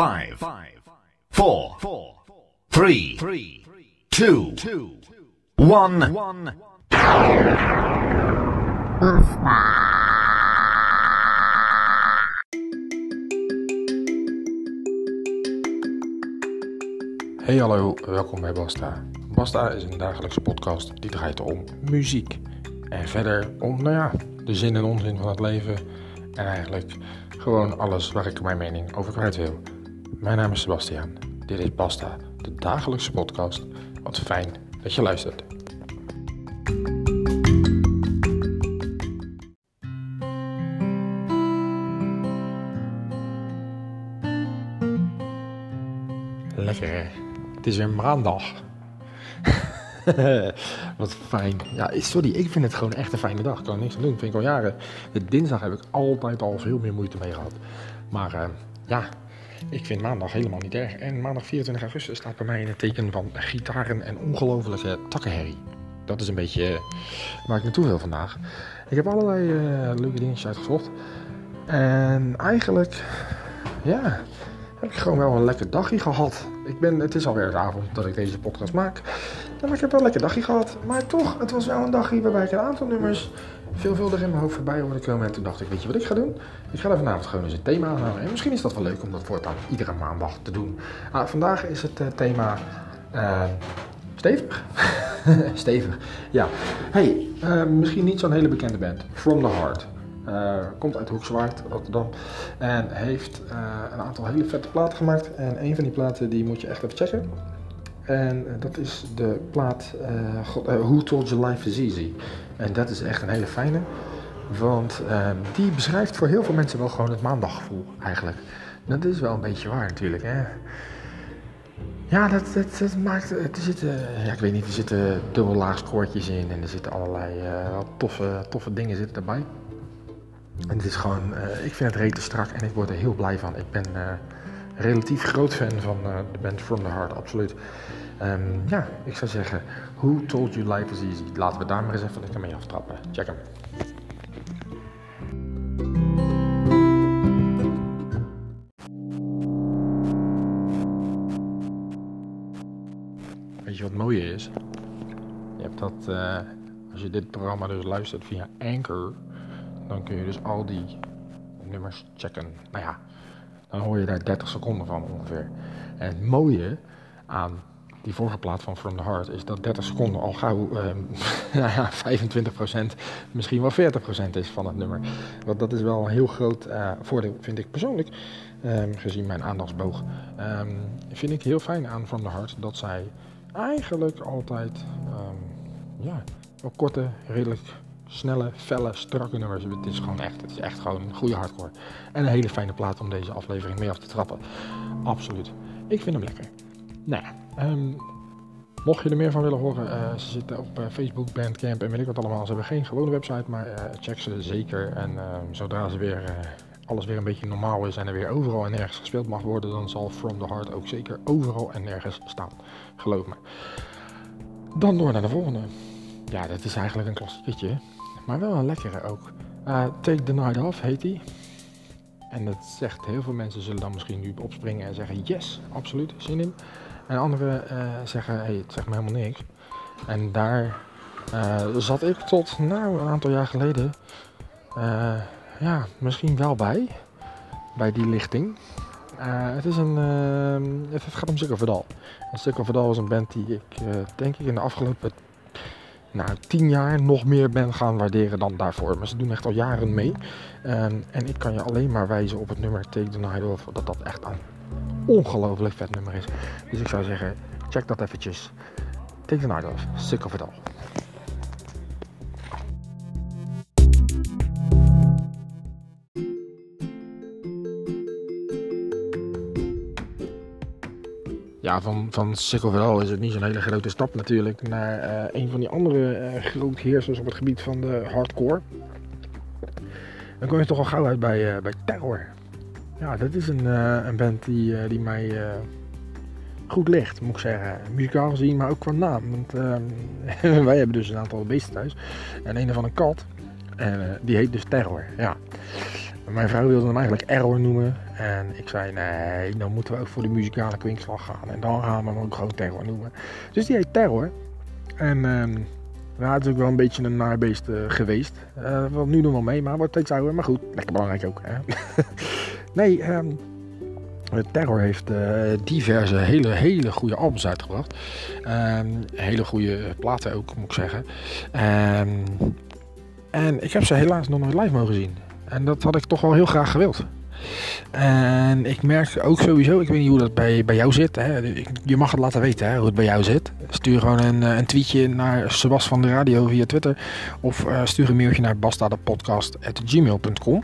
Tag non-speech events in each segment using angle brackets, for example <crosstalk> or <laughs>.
5, 4, 3, 2, 1. Hey hallo, welkom bij Basta. Basta is een dagelijkse podcast die draait om muziek. En verder om, nou ja, de zin en onzin van het leven. En eigenlijk gewoon alles waar ik mijn mening over kwijt wil. Mijn naam is Sebastiaan. Dit is Basta, de dagelijkse podcast. Wat fijn dat je luistert. Lekker? Het is weer maandag. <laughs> Wat fijn. Ja, sorry, ik vind het gewoon echt een fijne dag. Ik kan er niks aan doen. Vind ik al jaren. De dinsdag heb ik altijd al veel meer moeite mee gehad. Maar eh, ja, ik vind maandag helemaal niet erg. En maandag 24 augustus staat bij mij in het teken van gitaren en ongelofelijke takkenherrie. Dat is een beetje eh, waar ik naartoe wil vandaag. Ik heb allerlei eh, leuke dingetjes uitgezocht. En eigenlijk, ja, heb ik gewoon wel een lekker dagje gehad. Ik ben, het is alweer de avond dat ik deze podcast maak. Maar ik heb wel een lekker dagje gehad. Maar toch, het was wel een dagje waarbij ik een aantal nummers veelvuldig in mijn hoofd voorbij hoorde komen. En toen dacht ik, weet je wat ik ga doen? Ik ga er vanavond gewoon eens een thema aanhouden. En misschien is dat wel leuk om dat voortaan iedere maandag te doen. Ah, vandaag is het uh, thema uh, stevig. <laughs> stevig, ja. Hey, uh, misschien niet zo'n hele bekende band. From the Heart. Komt uit Hoekswaard, Rotterdam. En heeft een aantal hele vette platen gemaakt. En een van die platen die moet je echt even checken. En uh, dat is de plaat God, Who Told You Life Is Easy. En dat is echt een hele fijne. Want die beschrijft voor heel veel mensen wel gewoon het maandaggevoel eigenlijk. Dat is wel een beetje waar natuurlijk. Hè? Ja, dat, dat, dat maakt. Er zitten, ja, ik weet niet, er zitten dubbellaags koortjes in. En er zitten allerlei toffe, toffe dingen zitten erbij. En het is gewoon, uh, ik vind het rete strak en ik word er heel blij van. Ik ben uh, relatief groot fan van uh, de band From the Heart, absoluut. Um, ja, ik zou zeggen, Who Told You Life Is Easy? Laten we daar maar eens even lekker mee aftrappen. Check hem. Weet je wat mooie is? Je hebt dat, als je dit programma dus luistert via Anchor dan kun je dus al die nummers checken. Nou ja, dan hoor je daar 30 seconden van ongeveer. En het mooie aan die vorige plaat van From the Heart is dat 30 seconden al gauw uh, <laughs> nou ja, 25%, misschien wel 40% is van het nummer. Want dat is wel een heel groot uh, voordeel, vind ik persoonlijk, um, gezien mijn aandachtsboog. Um, vind ik heel fijn aan From the Heart dat zij eigenlijk altijd ja, wel korte, redelijk snelle, felle, strakke nummers. Het is gewoon echt, het is echt gewoon een goede hardcore. En een hele fijne plaat om deze aflevering mee af te trappen. Absoluut. Ik vind hem lekker. Nou um, mocht je er meer van willen horen, uh, ze zitten op uh, Facebook, Bandcamp en weet ik wat allemaal. Ze hebben geen gewone website, maar uh, check ze zeker. En zodra ze weer, alles weer een beetje normaal is en er weer overal en nergens gespeeld mag worden, dan zal From the Heart ook zeker overal en nergens staan. Geloof me. Dan door naar de volgende. Ja, dat is eigenlijk een klassieketje maar wel een lekkere ook. Take the Night Off heet die. En dat zegt, heel veel mensen zullen dan misschien nu opspringen en zeggen yes, absoluut, zin in. En anderen uh, zeggen, hey, het zegt me helemaal niks. En daar uh, zat ik tot nou, een aantal jaar geleden, ja, misschien wel bij, bij die lichting. het, is een, het gaat om Sikkel Verdal. En Sikkel Verdal was een band die ik denk ik in de afgelopen nou, tien jaar nog meer ben gaan waarderen dan daarvoor. Maar ze doen echt al jaren mee. Um, en ik kan je alleen maar wijzen op het nummer Take the Night Off. Dat dat echt een ongelooflijk vet nummer is. Dus ik zou zeggen, check dat eventjes. Take the Night Off. Sick of it all. ja, van, van Sikkelverhaal is het niet zo'n hele grote stap natuurlijk naar uh, een van die andere uh, grootheersers op het gebied van de hardcore. Dan kom je toch al gauw uit bij, uh, bij Terror. Ja, dat is een, een band die, die mij goed ligt, moet ik zeggen. Muzikaal gezien, maar ook qua naam. Want <laughs> wij hebben dus een aantal beesten thuis. En een van een kat. Die heet dus Terror, ja. Mijn vrouw wilde hem eigenlijk Error noemen. En ik zei, nee, dan moeten we ook voor de muzikale kwinkslag gaan. En dan gaan we hem ook gewoon Terror noemen. Dus die heet Terror. En ehm het is ook wel een beetje een naarbeest uh, geweest. Uh, wat nu nog wel mee, maar wordt steeds ouder. Maar goed, lekker belangrijk ook. Hè? <laughs> nee, um, Terror heeft uh, diverse hele, hele goede albums uitgebracht. Um, hele goede platen ook, moet ik zeggen. Um, en ik heb ze helaas nog nooit live mogen zien. En dat had ik toch wel heel graag gewild. En ik merk ook sowieso, ik weet niet hoe dat bij, bij jou zit. Hè. Je mag het laten weten hè, hoe het bij jou zit. Stuur gewoon een, een tweetje naar Sebas van de Radio via Twitter. Of uh, stuur een mailtje naar bastadepodcast.gmail.com.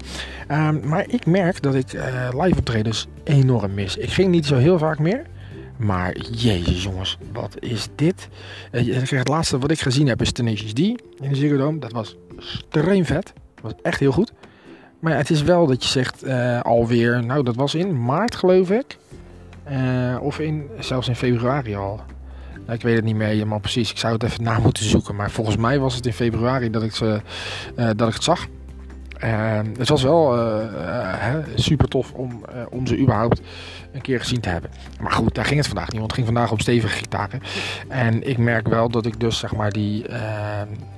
Um, maar ik merk dat ik uh, live optredens enorm mis. Ik ging niet zo heel vaak meer. Maar jezus jongens, wat is dit? Uh, het laatste wat ik gezien heb is Tenacious D in de Ziggo Dome. Dat was extreem vet. Dat was echt heel goed. Maar ja, het is wel dat je zegt uh, alweer, nou dat was in maart geloof ik. Uh, of in, zelfs in februari al. Nou, ik weet het niet meer helemaal precies. Ik zou het even na moeten zoeken. Maar volgens mij was het in februari dat ik, ze, uh, dat ik het zag. Het was wel super tof om, om ze überhaupt een keer gezien te hebben. Maar goed, daar ging het vandaag niet. Want het ging vandaag om stevige gitaren. En ik merk wel dat ik dus zeg maar die, uh,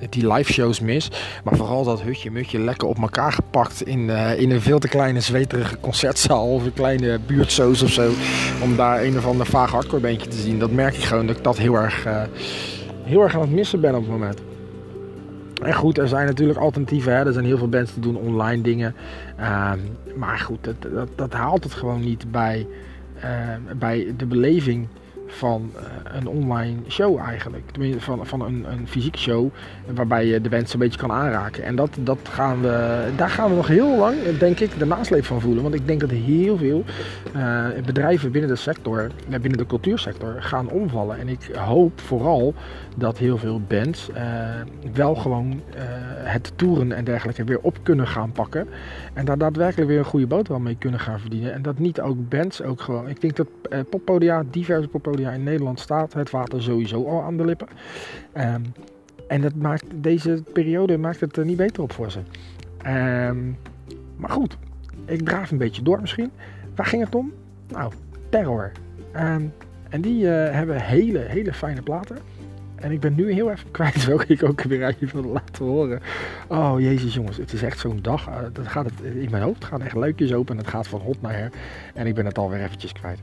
die live shows mis. Maar vooral dat hutje mutje lekker op elkaar gepakt in, uh, in een veel te kleine zweterige concertzaal. Of een kleine buurtshows of zo. Om daar een of ander vaag hardcore te zien. Dat merk ik gewoon dat ik dat heel erg, uh, heel erg aan het missen ben op het moment. En goed, er zijn natuurlijk alternatieven. Hè? Er zijn heel veel bands die doen online dingen. Uh, maar goed, dat, dat, dat, haalt het gewoon niet bij, uh, bij de beleving van uh, een online show eigenlijk. Tenminste, van, van een, een fysieke show waarbij je de bands een beetje kan aanraken. En dat, dat gaan we, daar gaan we nog heel lang, denk ik, de nasleep van voelen. Want ik denk dat heel veel uh, bedrijven binnen de sector, binnen de cultuursector, gaan omvallen. En ik hoop vooral dat heel veel bands wel gewoon het toeren en dergelijke weer op kunnen gaan pakken. En daar daadwerkelijk weer een goede boterham mee kunnen gaan verdienen. En dat niet ook bands ook gewoon. Ik denk dat poppodia, diverse poppodia in Nederland staat het water sowieso al aan de lippen. Um, en dat maakt, deze periode maakt het er niet beter op voor ze. Um, maar goed, ik draaf een beetje door misschien. Waar ging het om? Nou, Terror. Um, en die hebben hele, hele fijne platen. En ik ben nu heel even kwijt welke ik ook weer wilde laten horen. Oh jezus jongens, het is echt zo'n dag. Uh, dat gaat het in mijn hoofd gaan echt luikjes open en het gaat van hot naar her. En ik ben het alweer eventjes kwijt.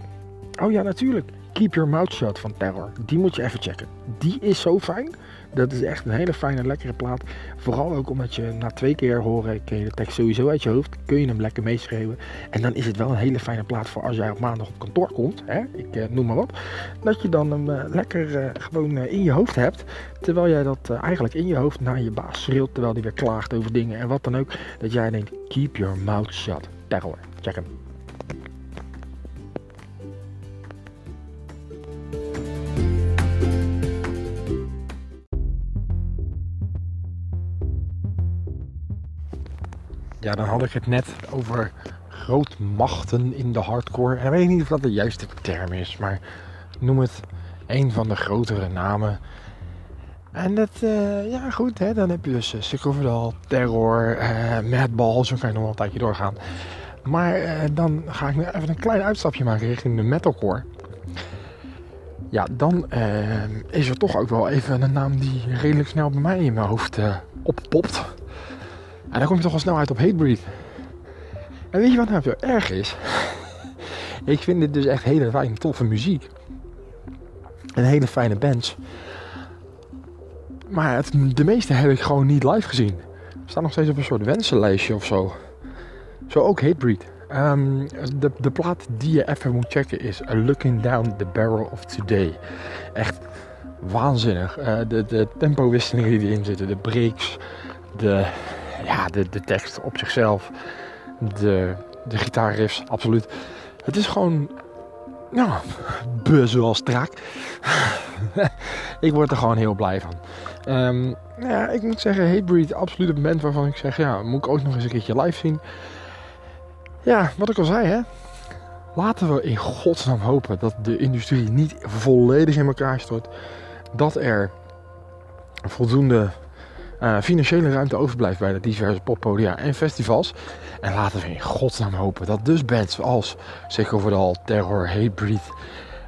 Oh ja, natuurlijk. Keep Your Mouth Shut van Terror. Die moet je even checken. Die is zo fijn. Dat is echt een hele fijne, lekkere plaat. Vooral ook omdat je na twee keer horen, ken je de tekst sowieso uit je hoofd. Kun je hem lekker meeschreeuwen. En dan is het wel een hele fijne plaat voor als jij op maandag op kantoor komt. Hè? Ik eh, noem maar wat. Dat je dan hem uh, lekker uh, gewoon in je hoofd hebt. Terwijl jij dat eigenlijk in je hoofd naar je baas schreeuwt. Terwijl die weer klaagt over dingen en wat dan ook. Dat jij denkt, keep your mouth shut. Terror. Check hem. Ja, dan had ik het net over grootmachten in de hardcore. En ik weet niet of dat de juiste term is, maar noem het een van de grotere namen. En dat, uh, ja goed, hè, dan heb je dus uh, Sickle Terror, uh, Madball, zo kan je nog wel een tijdje doorgaan. Maar dan ga ik nu even een klein uitstapje maken richting de metalcore. Ja, dan is er toch ook wel even een naam die redelijk snel bij mij in mijn hoofd oppopt. En dan kom je toch al snel uit op Hatebreed. En weet je wat nou erg is? <laughs> ik vind dit dus echt hele fijne, toffe muziek. En hele fijne bands. Maar het, de meeste heb ik gewoon niet live gezien. Er staan nog steeds op een soort wensenlijstje of zo. Zo ook Hatebreed. Um, de, de plaat die je even moet checken is Looking Down the Barrel of Today. Echt waanzinnig. Uh, de, de tempowisselingen die erin zitten, de breaks, de, ja, de, de tekst op zichzelf, de, de gitaarriffs, absoluut. Het is gewoon, nou, buzz zoals strak. <laughs> ik word er gewoon heel blij van. Um, ja, ik moet zeggen, Hatebreed, absoluut een band waarvan ik zeg, ja, moet ik ook nog eens een keertje live zien. Ja, wat ik al zei, hè. Laten we in godsnaam hopen dat de industrie niet volledig in elkaar stort. Dat er voldoende eh, financiële ruimte overblijft bij de diverse poppodia en festivals. En laten we in godsnaam hopen dat dus bands als Sick Overall, Terror, Hatebreed,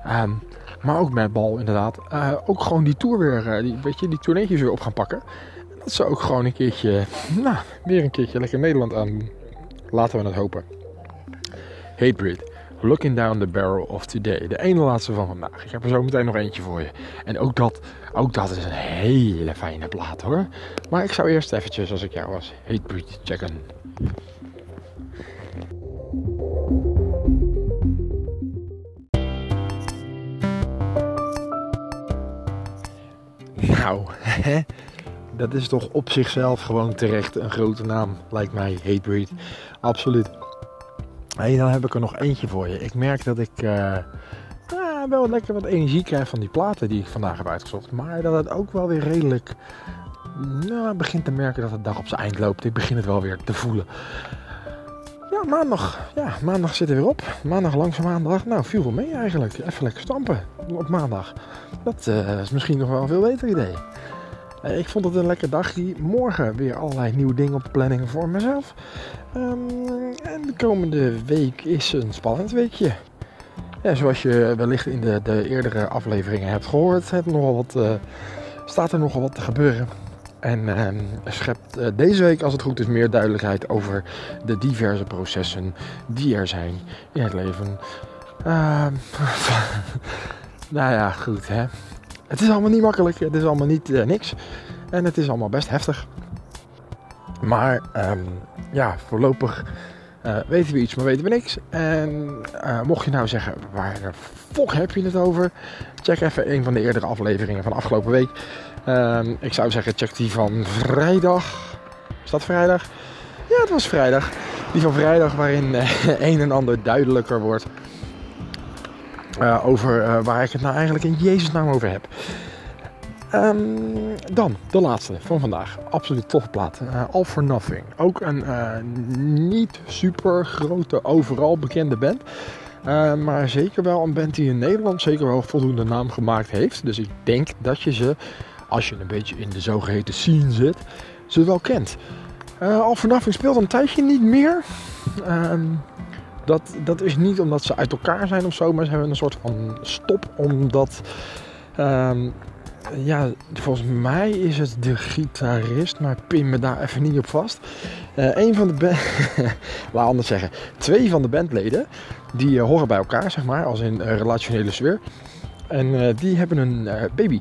um, maar ook Madball inderdaad, uh, ook gewoon die tour weer, uh, die, weet je, die tourneetjes weer op gaan pakken. En dat ze ook gewoon een keertje, nou, weer een keertje lekker Nederland aan. Laten we het hopen. Hatebreed. Looking Down the Barrel of Today. De ene laatste van vandaag. Ik heb er zo meteen nog eentje voor je. En ook dat, ook dat is een hele fijne plaat hoor. Maar ik zou eerst eventjes, als ik jou was, Hatebreed checken. Nou, <laughs> dat is toch op zichzelf gewoon terecht een grote naam, lijkt mij, Hatebreed. Absoluut. Hey, dan heb ik er nog eentje voor je. Ik merk dat ik uh, wel lekker wat energie krijg van die platen die ik vandaag heb uitgezocht. Maar dat het ook wel weer redelijk nou, begint te merken dat het dag op zijn eind loopt. Ik begin het wel weer te voelen. Ja, maandag. Ja, maandag zit er weer op. Maandag langzaam maandag. Nou, viel wel mee eigenlijk. Even lekker stampen op maandag. Dat uh, is misschien nog wel een veel beter idee. Uh, ik vond het een lekker dagje. Morgen weer allerlei nieuwe dingen op de planning voor mezelf. Um, en de komende week is een spannend weekje. Ja, zoals je wellicht in de, de eerdere afleveringen hebt gehoord, wat, uh, staat er nogal wat te gebeuren. En uh, schept uh, deze week, als het goed is, meer duidelijkheid over de diverse processen die er zijn in het leven. Ehm, <laughs> nou ja, goed hè. Het is allemaal niet makkelijk, het is allemaal niet uh, niks. En het is allemaal best heftig. Maar um, ja, voorlopig uh, weten we iets, maar weten we niks. En uh, mocht je nou zeggen, waar de fok heb je het over? Check even een van de eerdere afleveringen van afgelopen week. Um, ik zou zeggen, check die van vrijdag. Is dat vrijdag? Ja, het was vrijdag. Die van vrijdag waarin uh, <laughs> een en ander duidelijker wordt. Over waar ik het nou eigenlijk in Jezus naam over heb. Um, dan de laatste van vandaag. Absoluut toffe plaat. Uh, All for Nothing. Ook een niet super grote, overal bekende band. Maar zeker wel een band die in Nederland zeker wel voldoende naam gemaakt heeft. Dus ik denk dat je ze, als je een beetje in de zogeheten scene zit, ze wel kent. All for Nothing speelt een tijdje niet meer. Dat, dat is niet omdat ze uit elkaar zijn of zo, maar ze hebben een soort van stop omdat. Um, ja, volgens mij is het de gitarist, maar pin me daar even niet op vast. Uh, een van de band, <laughs> laat anders zeggen, twee van de bandleden, die uh, horen bij elkaar, zeg maar, als in uh, relationele sfeer. En die hebben een baby.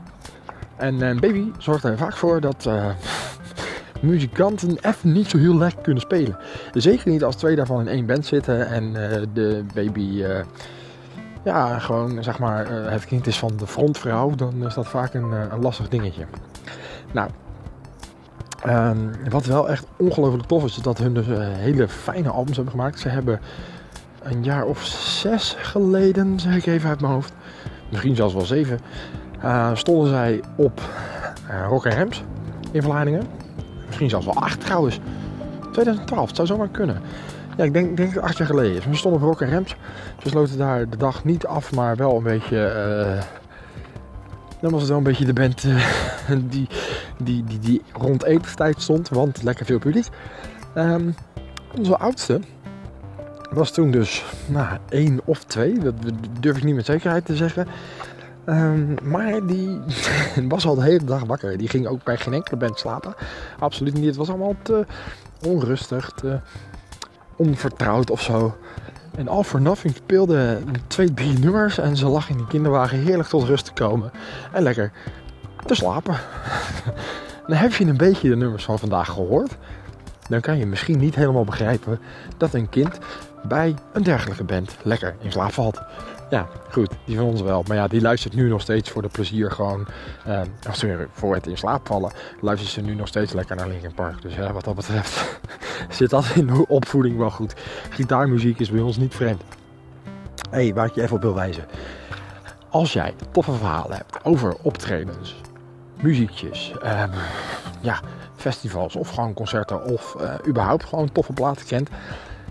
En een baby zorgt er vaak voor dat muzikanten even niet zo heel lekker kunnen spelen. Zeker niet als twee daarvan in één band zitten en de baby ja, gewoon zeg maar uh, het kind is van de frontvrouw, dan is dat vaak een, een lastig dingetje. Nou, um, wat wel echt ongelooflijk tof is, is dat hun dus hele fijne albums hebben gemaakt. Ze hebben een jaar of zes geleden, zeg ik even uit mijn hoofd, misschien zelfs wel zeven, stonden zij op Rock Rems in Vlaardingen. Misschien zelfs wel acht trouwens. 2012, het zou zomaar kunnen. Ja, ik denk, dat acht jaar geleden is. We stonden op Rock Rems. Ze sloten daar de dag niet af, maar wel een beetje... Uh, dan was het wel een beetje de band uh, <laughs> die, die, die, die rond etenstijd stond, want lekker veel publiek. Um, onze oudste was toen dus nou, één of twee, dat durf ik niet met zekerheid te zeggen. Um, maar die <laughs> was al de hele dag wakker. Die ging ook bij geen enkele band slapen. Absoluut niet. Het was allemaal te onrustig, te onvertrouwd of zo. En All for Nothing speelde twee, drie nummers en ze lag in die kinderwagen heerlijk tot rust te komen en lekker te slapen. <laughs> Dan heb je een beetje de nummers van vandaag gehoord. Dan kan je misschien niet helemaal begrijpen dat een kind bij een dergelijke band lekker in slaap valt. Ja, goed, die van ons wel. Maar ja, die luistert nu nog steeds voor de plezier gewoon. Uh, sorry, voor het in slaap vallen. Luistert ze nu nog steeds lekker naar Linkin Park. Dus ja, wat dat betreft <laughs> zit dat in de opvoeding wel goed. Gitaarmuziek is bij ons niet vreemd. Hé, hey, waar ik je even op wil wijzen. Als jij toffe verhalen hebt over optredens, muziekjes, uh, ja, festivals of gewoon concerten of uh, überhaupt gewoon toffe platen kent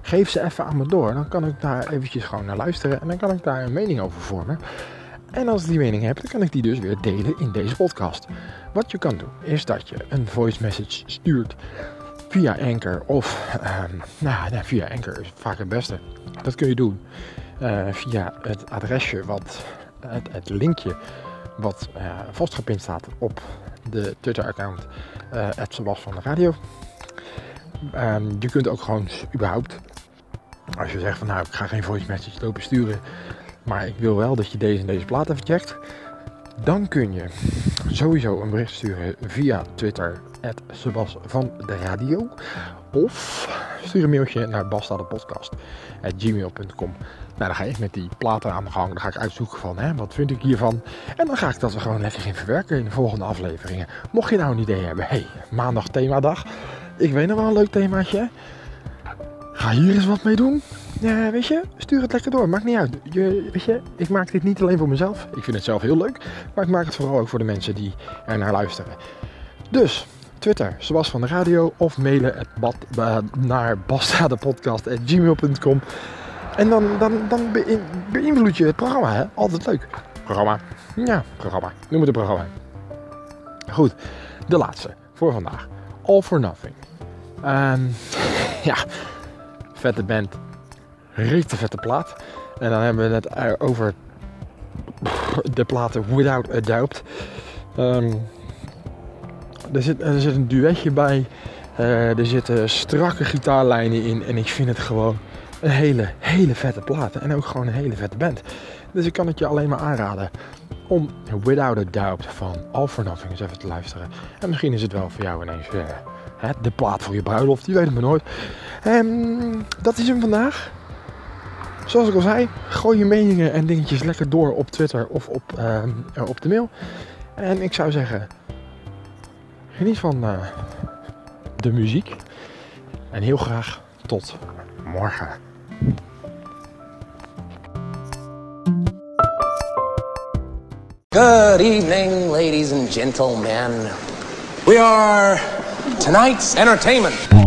geef ze even aan me door. Dan kan ik daar eventjes gewoon naar luisteren en dan kan ik daar een mening over vormen. En als ik die mening heb, dan kan ik die dus weer delen in deze podcast. Wat je kan doen, is dat je een voice message stuurt via Anchor of ehm, nou, ja, via Anchor is vaak het beste. Dat kun je doen uh, via het adresje wat het, het linkje wat uh, vastgepind staat op de Twitter-account uh, van de Radio. Um, je kunt ook gewoon überhaupt, als je zegt van nou ik ga geen voice message lopen sturen, maar ik wil wel dat je deze en deze plaat even checkt. Dan kun je sowieso een bericht sturen via Twitter, Sebas van de Radio. Of stuur een mailtje naar gmail.com. Nou, dan ga ik met die platen aan de gang. Dan ga ik uitzoeken van, hè, wat vind ik hiervan? En dan ga ik dat er gewoon lekker in verwerken in de volgende afleveringen. Mocht je nou een idee hebben, hey, maandag themadag. Ik weet nog wel een leuk themaatje. Ga hier eens wat mee doen. Ja, weet je, stuur het lekker door. Maakt niet uit. Je, weet je, ik maak dit niet alleen voor mezelf. Ik vind het zelf heel leuk. Maar ik maak het vooral ook voor de mensen die er naar luisteren. Dus, Twitter, zoals van de radio. Of mailen het bad, uh, naar bastadepodcast.gmail.com. En dan, dan, dan beïnvloed je het programma, hè? Altijd leuk. Programma. Ja, programma. Noem het een programma. Goed, de laatste voor vandaag. All for Nothing. Um, <laughs> ja, vette band. Rete vette plaat. En dan hebben we het over de platen Without a Doubt. Um, er, zit, er zit een duetje bij. Uh, er zitten strakke gitaarlijnen in. En ik vind het gewoon een hele, hele vette plaat. En ook gewoon een hele vette band. Dus ik kan het je alleen maar aanraden om Without a Doubt van All eens even te luisteren. En misschien is het wel voor jou ineens hè, de plaat voor je bruiloft. Je weet het maar nooit. Um, dat is hem vandaag. Zoals ik al zei, gooi je meningen en dingetjes lekker door op Twitter of op, uh, op de mail. En ik zou zeggen, geniet van uh, de muziek. En heel graag tot morgen. Good evening, ladies and gentlemen. We are tonight's entertainment.